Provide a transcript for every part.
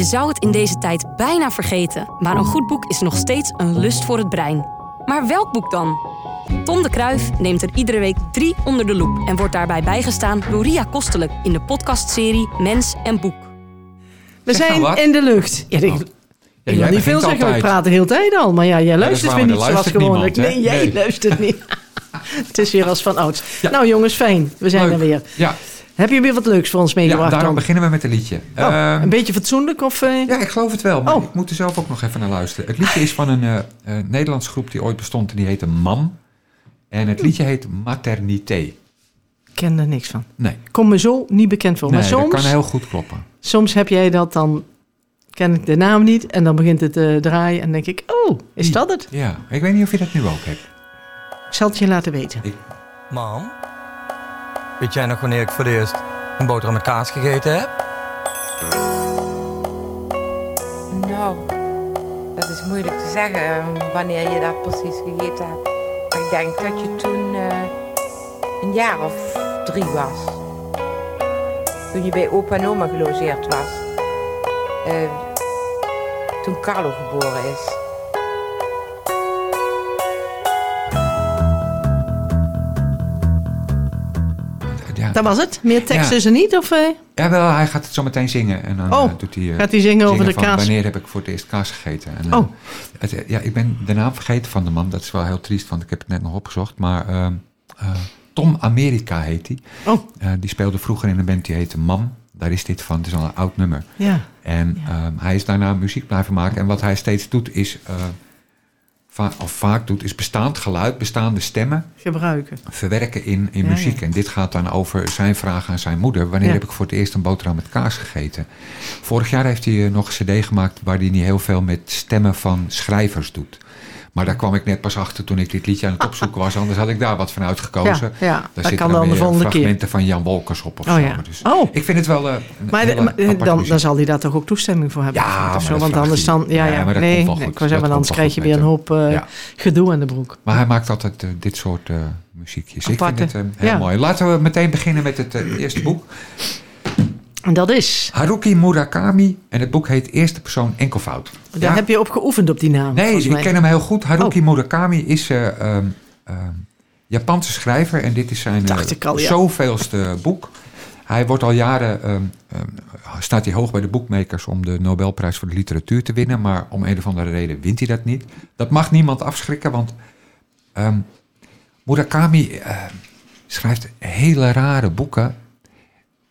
Je zou het in deze tijd bijna vergeten, maar een goed boek is nog steeds een lust voor het brein. Maar welk boek dan? Tom de Kruif neemt er iedere week drie onder de loep en wordt daarbij bijgestaan door Ria Kostelijk in de podcastserie Mens en Boek. We zijn nou in de lucht. Ja, ik, Ja, ik jij wil niet veel zeggen, we praten de hele tijd al. Maar ja, jij luistert weer niet zoals gewoonlijk. niemand, nee, jij Nee. luistert niet. Het is weer als van ouds. Ja. Nou jongens, fijn. We zijn Leuk. er weer. Ja, Heb je weer wat leuks voor ons ja meegebracht daarom dan? beginnen we met een liedje. Oh, Ehm, een beetje fatsoenlijk of... eh, Ja, ik geloof het wel, maar Oh. ik moet er zelf ook nog even naar luisteren. Het liedje is van een eh eh, Nederlands groep die ooit bestond en die heette MAM. En het liedje heet Maternité. Ik ken er niks van. Nee, Kom me zo niet bekend voor. nee maar dat soms, kan heel goed kloppen. soms heb jij dat dan... Ken ik de naam niet en dan begint het te draaien en denk ik... Oh, is Die. dat het? Ja, ik weet niet of je dat nu ook hebt. Ik zal het je laten weten. Mam, weet jij nog wanneer ik voor het eerst een boterham met kaas gegeten heb? Nou, dat is moeilijk te zeggen eh, wanneer je dat precies gegeten hebt. Maar ik denk dat je toen eh, een jaar of drie was. Toen je bij opa en oma gelogeerd was. Eh, toen Carlo geboren is. Ja, Dat was het? Meer tekst Ja. is er niet? Of, eh, Jawel, hij gaat het zo meteen zingen. En dan Oh, eh, doet hij, eh, gaat hij zingen over de van kaas? Wanneer heb ik voor het eerst kaas gegeten? En, Oh. het, ja, ik ben de naam vergeten van de man. Dat is wel heel triest, want ik heb het net nog opgezocht. Maar Tom America heet hij. Oh, die speelde vroeger in een band die heette Mam. Daar is dit van. Het is al een oud nummer. ja. En ehm, hij is daarna muziek blijven maken. En wat hij steeds doet is, va- of vaak doet, is bestaand geluid, bestaande stemmen Gebruiken. verwerken in, in Ja, muziek. ja. En dit gaat dan over zijn vraag aan zijn moeder. Wanneer Ja. heb ik voor het eerst een boterham met kaas gegeten? Vorig jaar heeft hij eh, nog een cd gemaakt... waar hij niet heel veel met stemmen van schrijvers doet. Maar daar kwam ik net pas achter toen ik dit liedje aan het opzoeken was. Anders had ik daar wat van uitgekozen. Ja, ja, daar dat zitten kan dan keer. fragmenten van Jan Wolkers op of Oh zo. ja. Dus Oh. ik vind het wel eh, Maar, de- dan, dan zal hij daar toch ook toestemming voor hebben? Ja, of zo, want anders dan... Ja, Ja, maar nee, nee, ik zeggen, anders krijg je weer een hoop eh, gedoe aan de broek. Maar hij maakt altijd eh, dit soort muziekjes. Aparte. Ik vind het heel mooi. Laten we meteen beginnen met het eerste boek. En dat is... Haruki Murakami. En het boek heet Eerste Persoon Enkelvoud. Daar Ja. heb je op geoefend op die naam, Nee, ik ken hem heel goed. Haruki Oh. Murakami is eh, ehm, ehm, Japanse schrijver. En dit is zijn eh, al, ja. zoveelste boek. Hij wordt al jaren... ehm, ehm, staat hij hoog bij de boekmakers om de Nobelprijs voor de literatuur te winnen. Maar om een of andere reden wint hij dat niet. Dat mag niemand afschrikken, want... ehm, Murakami schrijft hele rare boeken.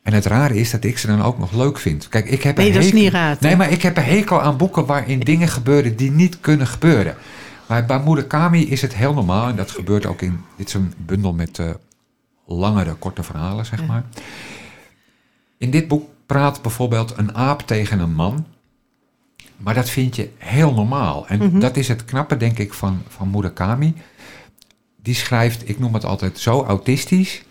En het rare is dat ik ze dan ook nog leuk vind. Kijk, ik heb Nee, een dat is hekel- niet raar, Nee, maar ik heb een hekel aan boeken waarin dingen gebeuren die niet kunnen gebeuren. Maar bij Murakami is het heel normaal. En dat gebeurt ook in... Dit is een bundel met eh, langere, korte verhalen, zeg maar. In dit boek praat bijvoorbeeld een aap tegen een man. Maar dat vind je heel normaal. En Mhm. dat is het knappe, denk ik, van, van Murakami. Die schrijft, ik noem het altijd zo autistisch...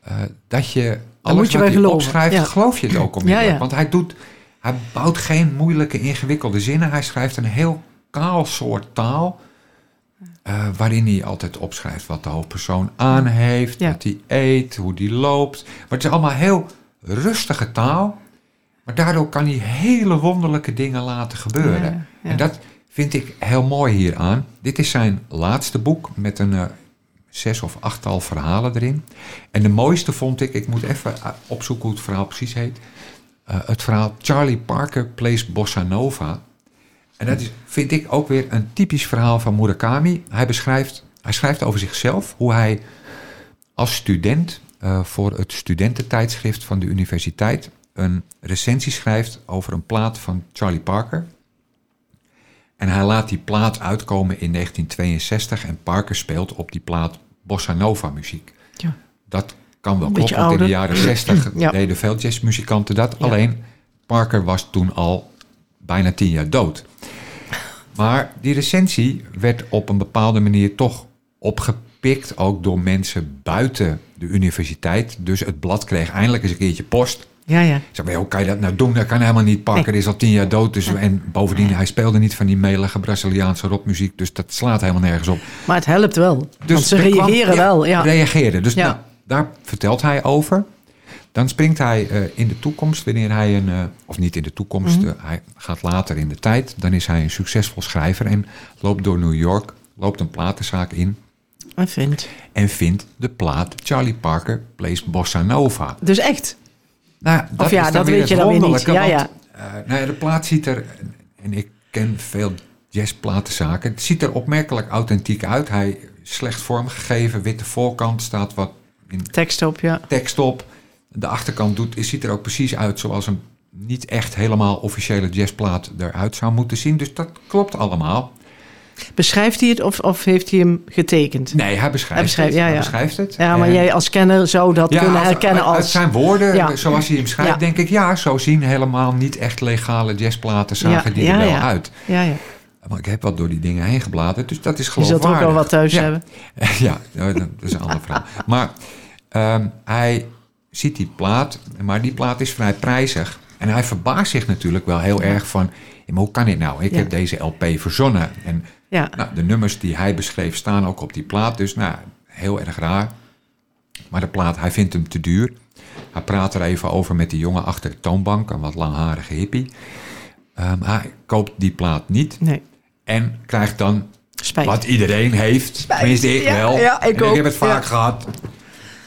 eh, dat je alles moet je wat hij opschrijft, ja. geloof je het ook onmiddellijk. Ja. Want hij, doet, hij bouwt geen moeilijke, ingewikkelde zinnen. Hij schrijft een heel kaal soort taal... eh, waarin hij altijd opschrijft wat de hoofdpersoon aan heeft, wat hij eet, hoe die loopt. Maar het is allemaal heel rustige taal. Maar daardoor kan hij hele wonderlijke dingen laten gebeuren. En dat vind ik heel mooi hieraan. Dit is zijn laatste boek met een eh, zes of achttal verhalen erin. En de mooiste vond ik, ik moet even eh, opzoeken hoe het verhaal precies heet. eh, het verhaal Charlie Parker Plays Bossa Nova. En dat is, vind ik ook weer een typisch verhaal van Murakami. Hij beschrijft, hij schrijft over zichzelf hoe hij als student eh, voor het studententijdschrift van de universiteit een recensie schrijft over een plaat van Charlie Parker. En hij laat die plaat uitkomen in 1962 en Parker speelt op die plaat bossa nova muziek. Ja. Dat kan wel kloppen, want in de jaren 60 Ja. deden veel jazzmuzikanten dat. Ja. Alleen Parker was toen al bijna tien jaar dood. Maar die recensie werd op een bepaalde manier toch opgepikt, ook door mensen buiten de universiteit. Dus het blad kreeg eindelijk eens een keertje post. Ja, ja. Ik zei, hoe kan je dat nou doen? Dat kan helemaal niet. Parker is al tien jaar dood. Dus, en bovendien, hij speelde niet van die melige Braziliaanse rockmuziek. Dus dat slaat helemaal nergens op. Maar het helpt wel. Dus want ze er kwam- reageren wel. Ja. Reageren. Dus nou, daar vertelt hij over. Dan springt hij eh, in de toekomst, wanneer hij een, eh, of niet in de toekomst, Mhm. eh, hij gaat later in de tijd. Dan is hij een succesvol schrijver en loopt door New York, loopt een platenzaak in En vindt. en vindt de plaat Charlie Parker Plays Bossa Nova. Dus echt. Nou, dat Of ja, is dan dat weer weet je dan weer niet. Ja, want, eh, nou ja, de plaat ziet er, en ik ken veel jazzplatenzaken, het ziet er opmerkelijk authentiek uit. Hij is slecht vormgegeven, witte voorkant, staat wat in Tekst op, ja. tekst op. De achterkant doet, ziet er ook precies uit zoals een niet echt helemaal officiële jazzplaat eruit zou moeten zien. Dus dat klopt allemaal. Beschrijft hij het of, of heeft hij hem getekend? Nee, hij beschrijft, Hij beschrijft- het. ja, Hij beschrijft het. Ja, maar En- jij als kenner zou dat ja, kunnen herkennen uit als... zijn woorden, zoals hij hem schrijft, denk ik... ja, zo zien helemaal niet echt legale jazzplaten zagen die er wel ja. uit. Ja, ja. Maar ik heb wat door die dingen heen gebladerd, dus dat is Je zult geloofwaardig. ook wel wat thuis hebben. Ja, nou, dat is een ander verhaal. Maar ehm, hij ziet die plaat, maar die plaat is vrij prijzig. En hij verbaast zich natuurlijk wel heel erg van... maar hoe kan dit nou? Ik Ja. heb deze LP verzonnen. En Ja. nou, de nummers die hij beschreef staan ook op die plaat. Dus nou, heel erg raar. Maar de plaat, hij vindt hem te duur. Hij praat er even over met die jongen achter de toonbank, een wat langharige hippie. Ehm, hij koopt die plaat niet Nee, en krijgt dan spijt. wat iedereen heeft. Tenminste, ik Ja, wel. ja, ik En heb het vaak Ja. gehad.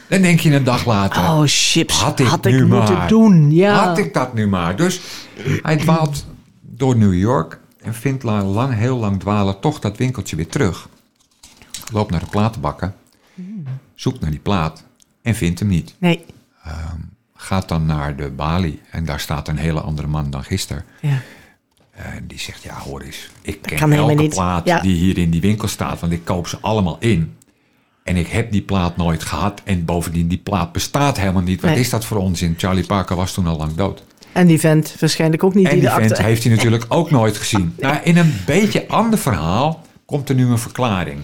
Dan denk je een dag later. Oh, chips. Had ik Had ik nu moeten maar. doen, ja. Had ik dat nu maar. Dus hij dwaalt door New York en vindt la- lang, heel lang dwalen toch dat winkeltje weer terug. Loopt naar de platenbakken, zoekt naar die plaat en vindt hem niet. Nee, Gaat dan naar de balie en daar staat een hele andere man dan gisteren. ja. En die zegt, ja hoor eens, ik ken kan helemaal elke plaat Ja. die hier in die winkel staat, want ik koop ze allemaal in. En ik heb die plaat nooit gehad en bovendien, die plaat bestaat helemaal niet. Wat Nee. is dat voor onzin? Charlie Parker was toen al lang dood. En die vent waarschijnlijk ook niet. En die die vent heeft hij natuurlijk ook nooit gezien. Nou, in een beetje ander verhaal komt er nu een verklaring.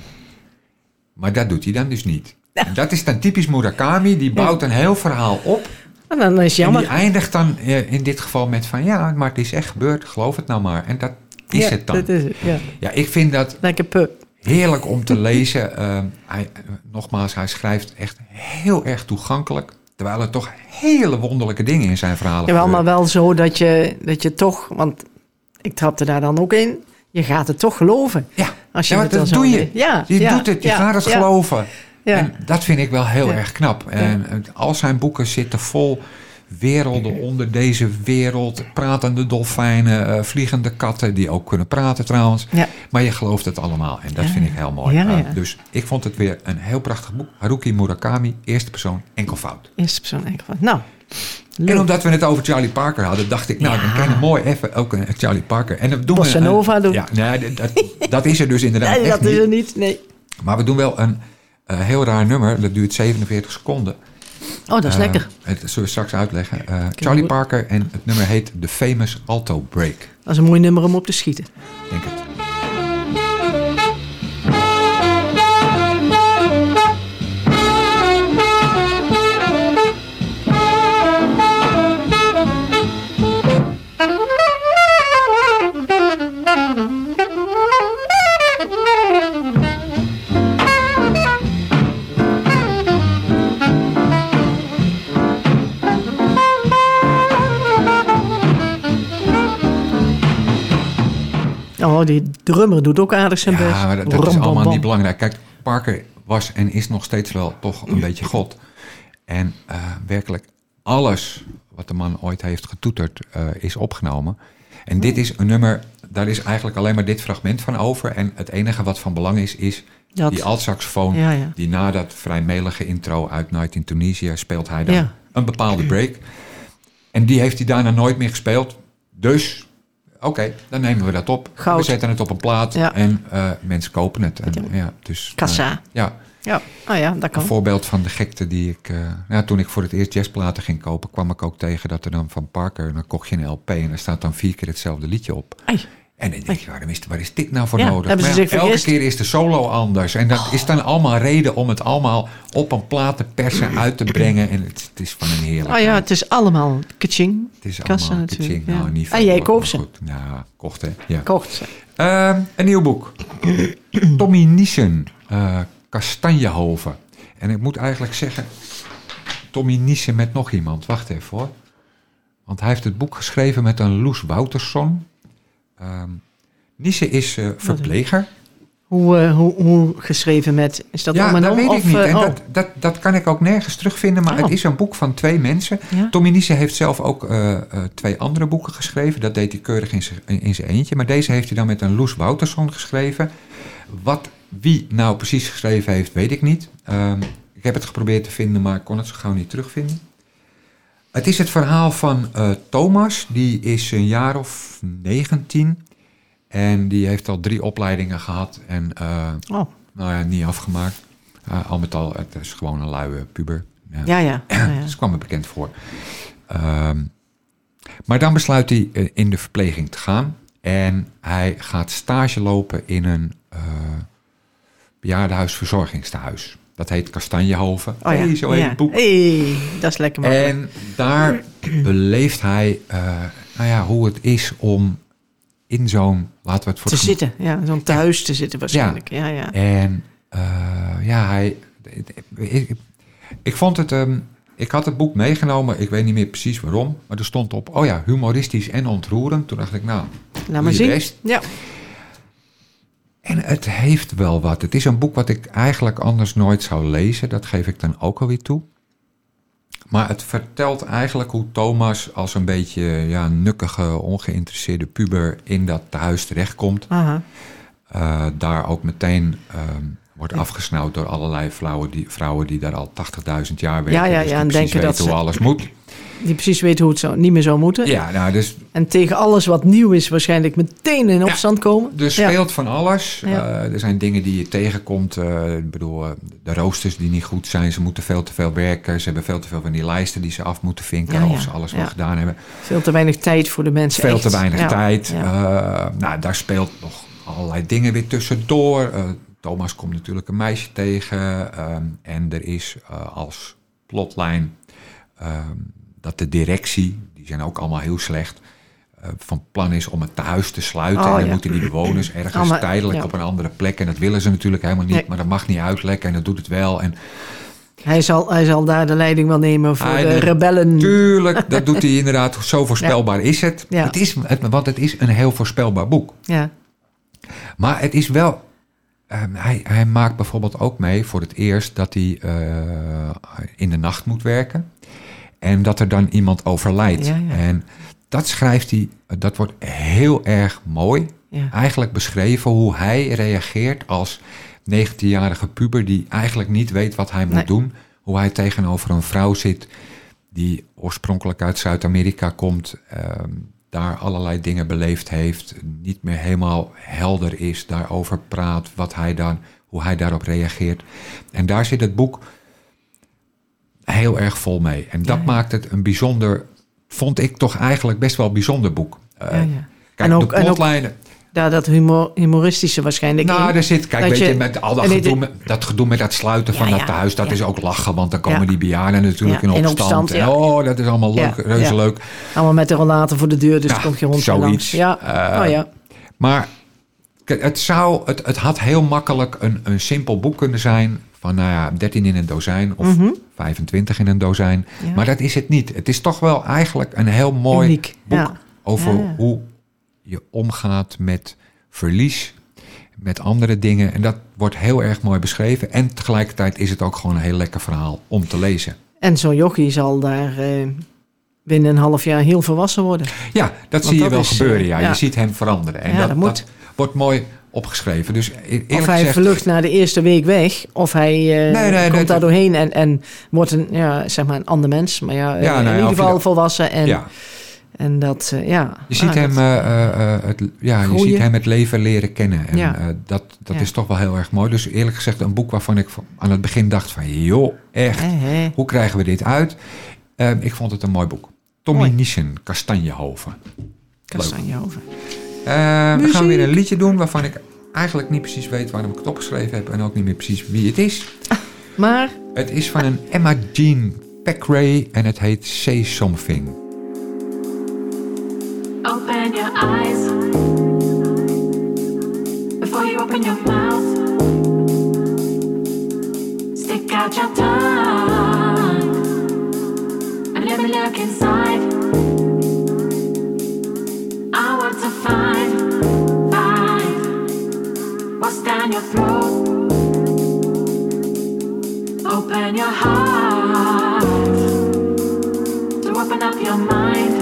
Maar dat doet hij dan dus niet. En dat is dan typisch Murakami. Die bouwt een heel verhaal op. En dan is En jammer. die eindigt dan eh, in dit geval met van... Ja, maar het is echt gebeurd. Geloof het nou maar. En dat is ja, het dan. Dat is het, ja. Ja, ik vind dat Lekker pup. heerlijk om te lezen. Eh, hij, eh, nogmaals, hij schrijft echt heel erg toegankelijk. Terwijl er toch hele wonderlijke dingen in zijn verhalen Jawel, gebeuren. maar wel zo dat je, dat je toch... Want ik trapte daar dan ook in. Je gaat het toch geloven. Ja, Als je ja het dat doe je. Ja, je ja, doet het, je ja, gaat het geloven. Ja. En dat vind ik wel heel erg knap. En eh, al zijn boeken zitten vol werelden onder deze wereld. Pratende dolfijnen, eh, vliegende katten, die ook kunnen praten trouwens. Ja. Maar je gelooft het allemaal en dat Ja, vind ik heel mooi. ja, ja. dus ik vond het weer een heel prachtig boek. Haruki Murakami, eerste persoon, enkelvoud. Eerste persoon enkel van. Nou, En omdat we het over Charlie Parker hadden, dacht ik, nou, Ja. dan kan je mooi even ook een Charlie Parker. En dan doen Bossa we een- Nova doen. Ja, nee, dat, dat is er dus inderdaad Nee, echt dat is er niet. Nee. Maar we doen wel een eh, heel raar nummer. Dat duurt 47 seconden. Oh, dat is Eh, lekker. Het zullen we straks uitleggen. Eh, Charlie. Parker en het nummer heet The Famous Alto Break. Dat is een mooi nummer om op te schieten. Denk het. Drummer doet ook aardig zijn best. Ja, maar dat, dat is allemaal niet belangrijk. Kijk, Parker was en is nog steeds wel toch een beetje God. En eh, werkelijk alles wat de man ooit heeft getoeterd eh, is opgenomen. En dit is een nummer, daar is eigenlijk alleen maar dit fragment van over. En het enige wat van belang is, is Dat. die altsaxofoon. Ja, ja. Die na dat vrij melige intro uit Night in Tunisia speelt hij dan Ja. een bepaalde break. En die heeft hij daarna nooit meer gespeeld. Dus, oké, dan nemen we dat op. Goud. We zetten het op een plaat Ja. en eh, mensen kopen het. En, ja, dus, Kassa. eh, ja, Ja, oh ja, dat een kan. voorbeeld van de gekte die ik... eh, ja, toen ik voor het eerst jazzplaten ging kopen... kwam ik ook tegen dat er dan van Parker... dan kocht je een LP en daar staat dan vier keer hetzelfde liedje op. Ai. En dan denk je, waarom is, waar is dit nou voor Ja, nodig? Maar ja, elke keer is de solo anders. En dat is dan allemaal reden om het allemaal op een plaat te persen, uit te brengen. En het, het is van een heerlijk. Oh ja, het is allemaal kaching. het is kassa allemaal kaching. Nou, ja. niet En jij veel, koopt ze? goed. Nou, kocht hè. Ja. Kocht ze. Ehm, een nieuw boek. Tommy Niesen, eh Kastanjehoven. En ik moet eigenlijk zeggen, Tommy Niesen met nog iemand. Wacht even hoor. Want hij heeft het boek geschreven met een Loes Woutersson. Ehm Niesen is eh, verpleger. Hoe, eh, hoe, hoe geschreven met... Is dat ja, om en dat om? weet of, ik niet. eh, En oh, dat, dat, dat kan ik ook nergens terugvinden. Maar Oh. het is een boek van twee mensen. ja? Tommy Niesen heeft zelf ook twee andere boeken geschreven. Dat deed hij keurig in zijn- in zijn eentje. Maar deze heeft hij dan met een Loes Woutersson geschreven. Wat wie nou precies geschreven heeft, weet ik niet. Ehm, ik heb het geprobeerd te vinden, maar ik kon het zo gauw niet terugvinden. Het is het verhaal van eh, Thomas. Die is een jaar of 19. En die heeft al drie opleidingen gehad. En eh, Oh, nou ja, niet afgemaakt. Eh, al met al, het is gewoon een luie puber. Ja. ja, ja. Dat kwam me bekend voor. Ehm, maar dan besluit hij in de verpleging te gaan. En hij gaat stage lopen in een eh bejaardenhuisverzorgingstehuis. Dat heet Kastanjehoven. Oh ja. Hey, zo heet ja. het boek. Hey, dat is lekker makkelijk. En daar beleeft hij eh, nou ja, hoe het is om in zo'n, laten we het voor te zitten, ja. Zo'n thuis te zitten waarschijnlijk. Ja, ja. En eh, ja, hij. Ik, ik vond het. ehm, ik had het boek meegenomen, ik weet niet meer precies waarom. Maar er stond op, oh ja, humoristisch en ontroerend. Toen dacht ik, nou, Laat maar zien. best. Ja. En het heeft wel wat. Het is een boek wat ik eigenlijk anders nooit zou lezen. Dat geef ik dan ook alweer toe. Maar het vertelt eigenlijk hoe Thomas als een beetje ja, nukkige, ongeïnteresseerde puber in dat tehuis terechtkomt. Eh, daar ook meteen ehm, wordt afgesnauwd door allerlei vrouwen die, vrouwen die daar al 80.000 jaar werken. Ja, ja, dus ja, en precies denken dat weten hoe ze- alles moet. Die precies weten hoe het niet meer zou moeten. Ja, nou, dus En tegen alles wat nieuw is waarschijnlijk meteen in opstand komen. er Ja. speelt van alles. Ja. Eh, er zijn dingen die je tegenkomt. eh, ik bedoel, eh, de roosters die niet goed zijn. Ze moeten veel te veel werken. Ze hebben veel te veel van die lijsten die ze af moeten vinken. Of ze alles Ja. gedaan hebben. Veel te weinig tijd voor de mensen. Veel echt. te weinig tijd. Nou, daar speelt nog allerlei dingen weer tussendoor. Thomas komt natuurlijk een meisje tegen. ehm, en er is als plotlijn ehm, dat de directie, die zijn ook allemaal heel slecht, eh, van plan is om het thuis te sluiten. Oh, en dan ja. moeten die bewoners ergens Allemaal- tijdelijk ja. op een andere plek. En dat willen ze natuurlijk helemaal niet. Nee. Maar dat mag niet uitlekken en dat doet het wel. En Hij, zal, hij zal daar de leiding wel nemen voor Hij de rebellen. tuurlijk, dat doet hij inderdaad. Zo voorspelbaar is het. Ja. het, is het. Want het is een heel voorspelbaar boek. Ja. Maar het is wel. ehm, hij, hij maakt bijvoorbeeld ook mee voor het eerst dat hij eh, in de nacht moet werken. En dat er dan iemand overlijdt. Ja, ja. En dat schrijft hij, dat wordt heel erg mooi. Ja. Eigenlijk beschreven hoe hij reageert als 19-jarige puber die eigenlijk niet weet wat hij moet Nee. doen. Hoe hij tegenover een vrouw zit die oorspronkelijk uit Zuid-Amerika komt, ehm, daar allerlei dingen beleefd heeft, niet meer helemaal helder is, daarover praat, wat hij dan, hoe hij daarop reageert. En daar zit het boek heel erg vol mee. En dat Ja, ja. maakt het een bijzonder, vond ik toch eigenlijk best wel een bijzonder boek. Eh, Ja, ja. Kijk, En ook- de plotlijnen. Daar dat humor, humoristische waarschijnlijk Nou, daar zit, kijk, Dat weet je, je- met al dat gedoe, met, dat gedoe met dat sluiten Ja, van ja, dat thuis, dat ja. is ook lachen, want dan komen Ja. die bejaarden natuurlijk Ja, in in opstand. En, ja. oh, dat is allemaal leuk, Ja, reuze ja. leuk. Allemaal met de rollator voor de deur, dus Ja, komt je rond zoiets. langs. Ja, Eh, oh ja. Maar het, zou, het, het had heel makkelijk een, een simpel boek kunnen zijn van nou ja, 13 in een dozijn of Mhm. 25 in een dozijn. Ja. Maar dat is het niet. Het is toch wel eigenlijk een heel mooi Uniek. boek Ja. over Ja, hoe je omgaat met verlies, met andere dingen. En dat wordt heel erg mooi beschreven. En tegelijkertijd is het ook gewoon een heel lekker verhaal om te lezen. En zo'n jochie zal daar eh, binnen een half jaar heel volwassen worden. Ja, dat zie je wel is, gebeuren. eh, Ja. ja. Je ziet hem veranderen. En Ja, dat, dat moet. wordt mooi opgeschreven. Dus e- of hij gezegd, vlucht na de eerste week weg, of hij eh, Nee, nee, komt nee, daar doorheen en, en wordt een, ja, zeg maar een ander mens. Maar ja, eh, Ja, nou ja, in ieder geval volwassen. En, ja, en dat, eh, ja. je ziet, ah, hem, eh, eh, eh, het, ja, je ziet hem het leven leren kennen. En Ja. eh, dat, dat Ja. is toch wel heel erg mooi. Dus eerlijk gezegd een boek waarvan ik aan het begin dacht van... joh, echt, hoe krijgen we dit uit? Eh, ik vond het een mooi boek. Tommy Mooi. Niesen, Kastanjehoven. Kastanjehoven. Eh, we gaan weer een liedje doen waarvan ik eigenlijk niet precies weet waarom ik het opgeschreven heb... en ook niet meer precies wie het is. Maar Het is van een Emma Jean Pacray en het heet Say Something. Open your eyes before you open your mouth. Stick out your tongue your throat. Open your heart to open up your mind.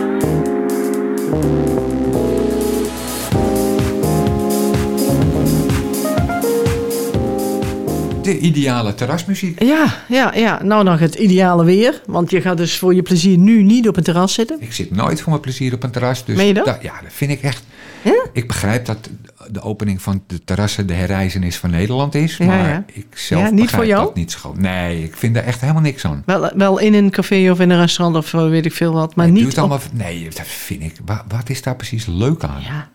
De ideale terrasmuziek. Ja, ja, ja. Nou nog het ideale weer. Want je gaat dus voor je plezier nu niet op een terras zitten. Ik zit nooit voor mijn plezier op een terras. Dus Meen je dat? da- ja, dat vind ik echt. Ik begrijp dat de opening van de terrassen de herreizenis van Nederland is. Ja, maar ja. ik zelf Ja, niet begrijp voor jou? dat niet schoon. Nee, ik vind er echt helemaal niks aan. Wel, wel in een café of in een restaurant of weet ik veel wat. Maar niet op... allemaal, Nee, dat vind ik. Wa- Wat is daar precies leuk aan? Ja.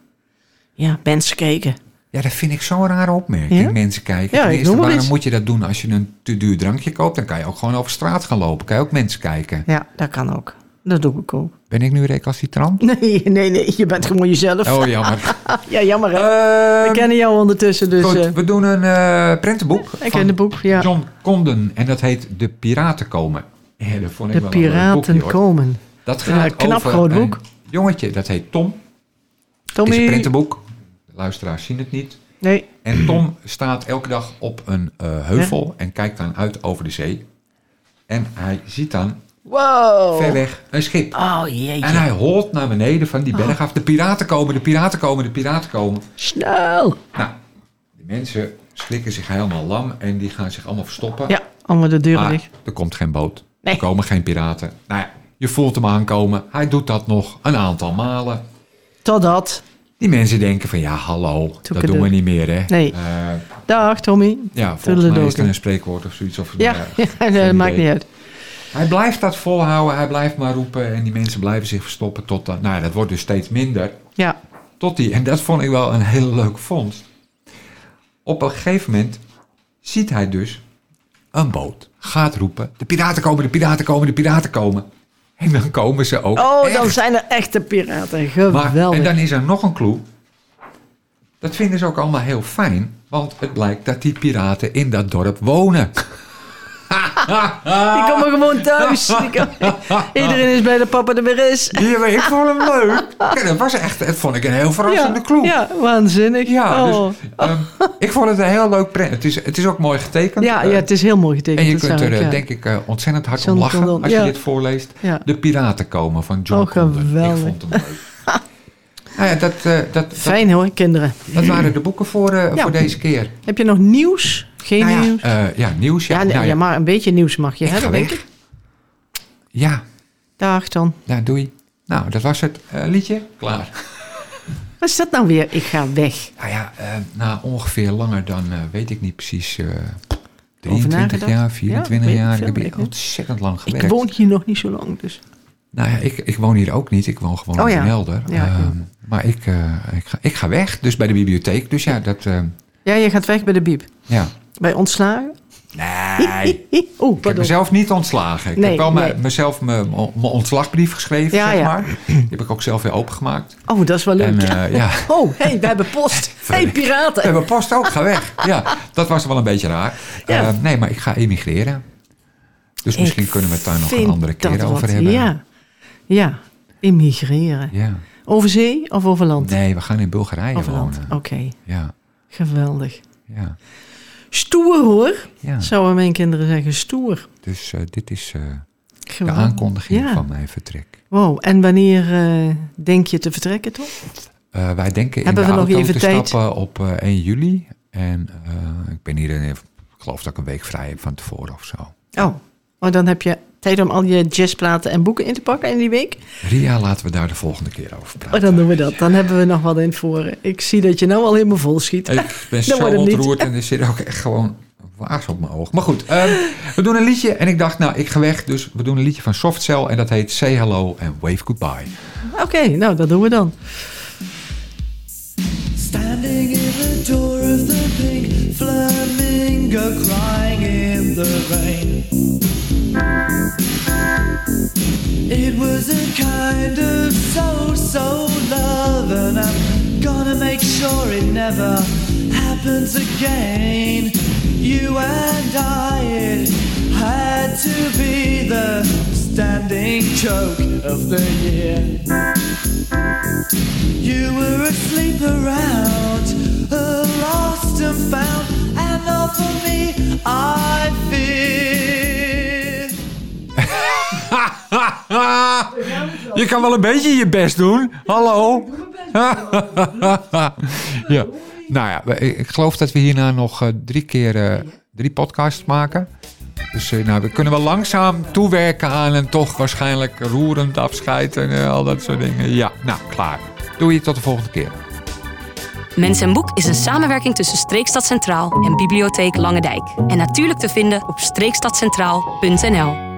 ja, mensen kijken. Ja, dat vind ik zo'n rare opmerking. Ja? Mensen kijken. Ja, eerste, waarom iets. moet je dat doen als je een te duur drankje koopt? Dan kan je ook gewoon over straat gaan lopen. Kan je ook mensen kijken. Ja, dat kan ook. Dat doe ik ook. Ben ik nu recalcitrant? Nee, nee, nee. Je bent gewoon jezelf. Oh, jammer. Ja, jammer hè. Ehm, We kennen jou ondertussen, dus... Goed, eh, we doen een eh prentenboek. ik van ken het boek, ja. John Condon. En dat heet De Piraten komen. Ja, dat vond ik de wel een piraten boekje, komen. Dat gaat knap over groot een boek. jongetje. Dat heet Tom. Het is een Tommy. prentenboek. De luisteraars zien het niet. Nee. En Tom staat elke dag op een eh, heuvel en kijkt dan uit over de zee. En hij ziet dan Wow. ver weg een schip. Oh jeetje. En hij holt naar beneden van die berg af. De piraten komen, de piraten komen, de piraten komen. Snel. Nou, de mensen schrikken zich helemaal lam en die gaan zich allemaal verstoppen. Ja, allemaal de deuren maar dicht. er komt geen boot. Nee. Er komen geen piraten. Nou ja, je voelt hem aankomen. Hij doet dat nog een aantal malen. Totdat. Die mensen denken van ja, hallo, dat doen we niet meer hè. Nee. Eh, Dag Tommy. ja, volgens mij is er een spreekwoord of zoiets. Of, Ja, eh, ja dat maakt niet uit. Hij blijft dat volhouden, hij blijft maar roepen en die mensen blijven zich verstoppen tot dat. Nou, ja, dat wordt dus steeds minder. Ja. Tot die, en dat vond ik wel een hele leuke vondst. Op een gegeven moment ziet hij dus een boot. Gaat roepen: de piraten komen, de piraten komen, de piraten komen. En dan komen ze ook. Oh, echt. dan zijn er echte piraten. Maar, Geweldig. en dan is er nog een clue. Dat vinden ze ook allemaal heel fijn. Want het blijkt dat die piraten in dat dorp wonen. Die komen gewoon thuis. Die komen- Iedereen is blij dat papa er weer is. Ja, ik vond hem leuk. Ja, dat was echt, dat vond ik een heel verrassende clue. ja, waanzinnig. Ja, oh. dus ehm, ik vond het een heel leuk print. Het is, het is ook mooi getekend. ja, ja, het is heel mooi getekend. en je kunt er, ik, eh, denk ik, eh, ontzettend hard John om lachen Condon, als je dit voorleest. De Piraten komen van John Oh, geweldig. Ik vond hem leuk. nou ja, dat, eh, dat, dat, Fijn hoor, kinderen. dat waren de boeken voor, Ja. voor deze keer. Heb je nog nieuws? Geen Nou ja, nieuws? eh, ja, nieuws. Ja, Ja, nee, nou ja. ja, maar een beetje nieuws mag je Ik hebben, denk ik. Ja, Dag dan. ja, doei. Nou, dat was het eh, liedje. Klaar. Wat is dat nou weer? Ik ga weg. Nou ja, eh, na ongeveer langer dan, weet ik niet precies, eh 23 nagedacht? jaar, 24 Ja, weet jaar. ik Ik heb hier ik. ontzettend lang Ik gewerkt. woon hier nog niet zo lang, dus. Nou ja, ik, ik woon hier ook niet. Ik woon gewoon Oh in. Helder. Ehm, maar ik, ik, ga, ik ga weg, dus bij de bibliotheek. Dus ja, dat... Ja, je gaat weg bij de biep. ja. Bij ontslagen? Nee, Oeh, ik heb mezelf niet ontslagen. Ik Nee, heb wel nee. mezelf mijn mijn ontslagbrief geschreven, Ja, zeg ja. maar. Die heb ik ook zelf weer opengemaakt. Oh, dat is wel leuk. En eh, ja, Oh, hé, hey, we hebben post. Hé, hey, we piraten. hebben post ook, ga weg. Ja, dat was wel een beetje raar. Ja. Eh, nee, maar ik ga emigreren. Dus misschien kunnen we het daar nog een andere keer over wat. hebben. Ja. Ja, immigreren. Ja. Over zee of over land? Nee, we gaan in Bulgarije over land. wonen. Oké, Ja, geweldig. ja, Stoer hoor, ja. zouden mijn kinderen zeggen. Stoer. Dus eh, dit is eh, de aankondiging Ja. van mijn vertrek. Wow, en wanneer eh, denk je te vertrekken toch? Wij denken Hebben in we de nog even te tijd? stappen op eh, 1 juli. En ik ben hier, ik geloof dat ik een week vrij heb van tevoren of zo. Oh, oh dan heb je tijd om al je jazzplaten en boeken in te pakken in die week. Ria, laten we daar de volgende keer over praten. Oh, dan doen we dat. Dan hebben we nog wat in het voren. Ik zie dat je nou al helemaal vol schiet. Ik ben zo ontroerd en er zit ook echt gewoon waas op mijn oog. Maar goed, ehm, we doen een liedje en ik dacht, nou, ik ga weg. Dus we doen een liedje van Softcell en dat heet Say Hello and Wave Goodbye. Oké, nou dat doen we dan. Standing in the door of the pink flamingo, crying in the rain. It was a kind of so so love, and I'm gonna make sure it never happens again. You and I, it had to be the standing joke of the year. You were asleep around, uh, lost and found, je kan wel een beetje je best doen. Hallo. ja. Nou ja, ik geloof dat we hierna nog eh, drie keer eh, drie podcasts maken. Dus eh, nou, we kunnen wel langzaam toewerken aan een toch waarschijnlijk roerend afscheid en al dat soort dingen. Ja, nou, klaar. Doe je tot de volgende keer. Mens en Boek is een samenwerking tussen Streekstad Centraal en Bibliotheek Langendijk. En natuurlijk te vinden op streekstadcentraal.nl.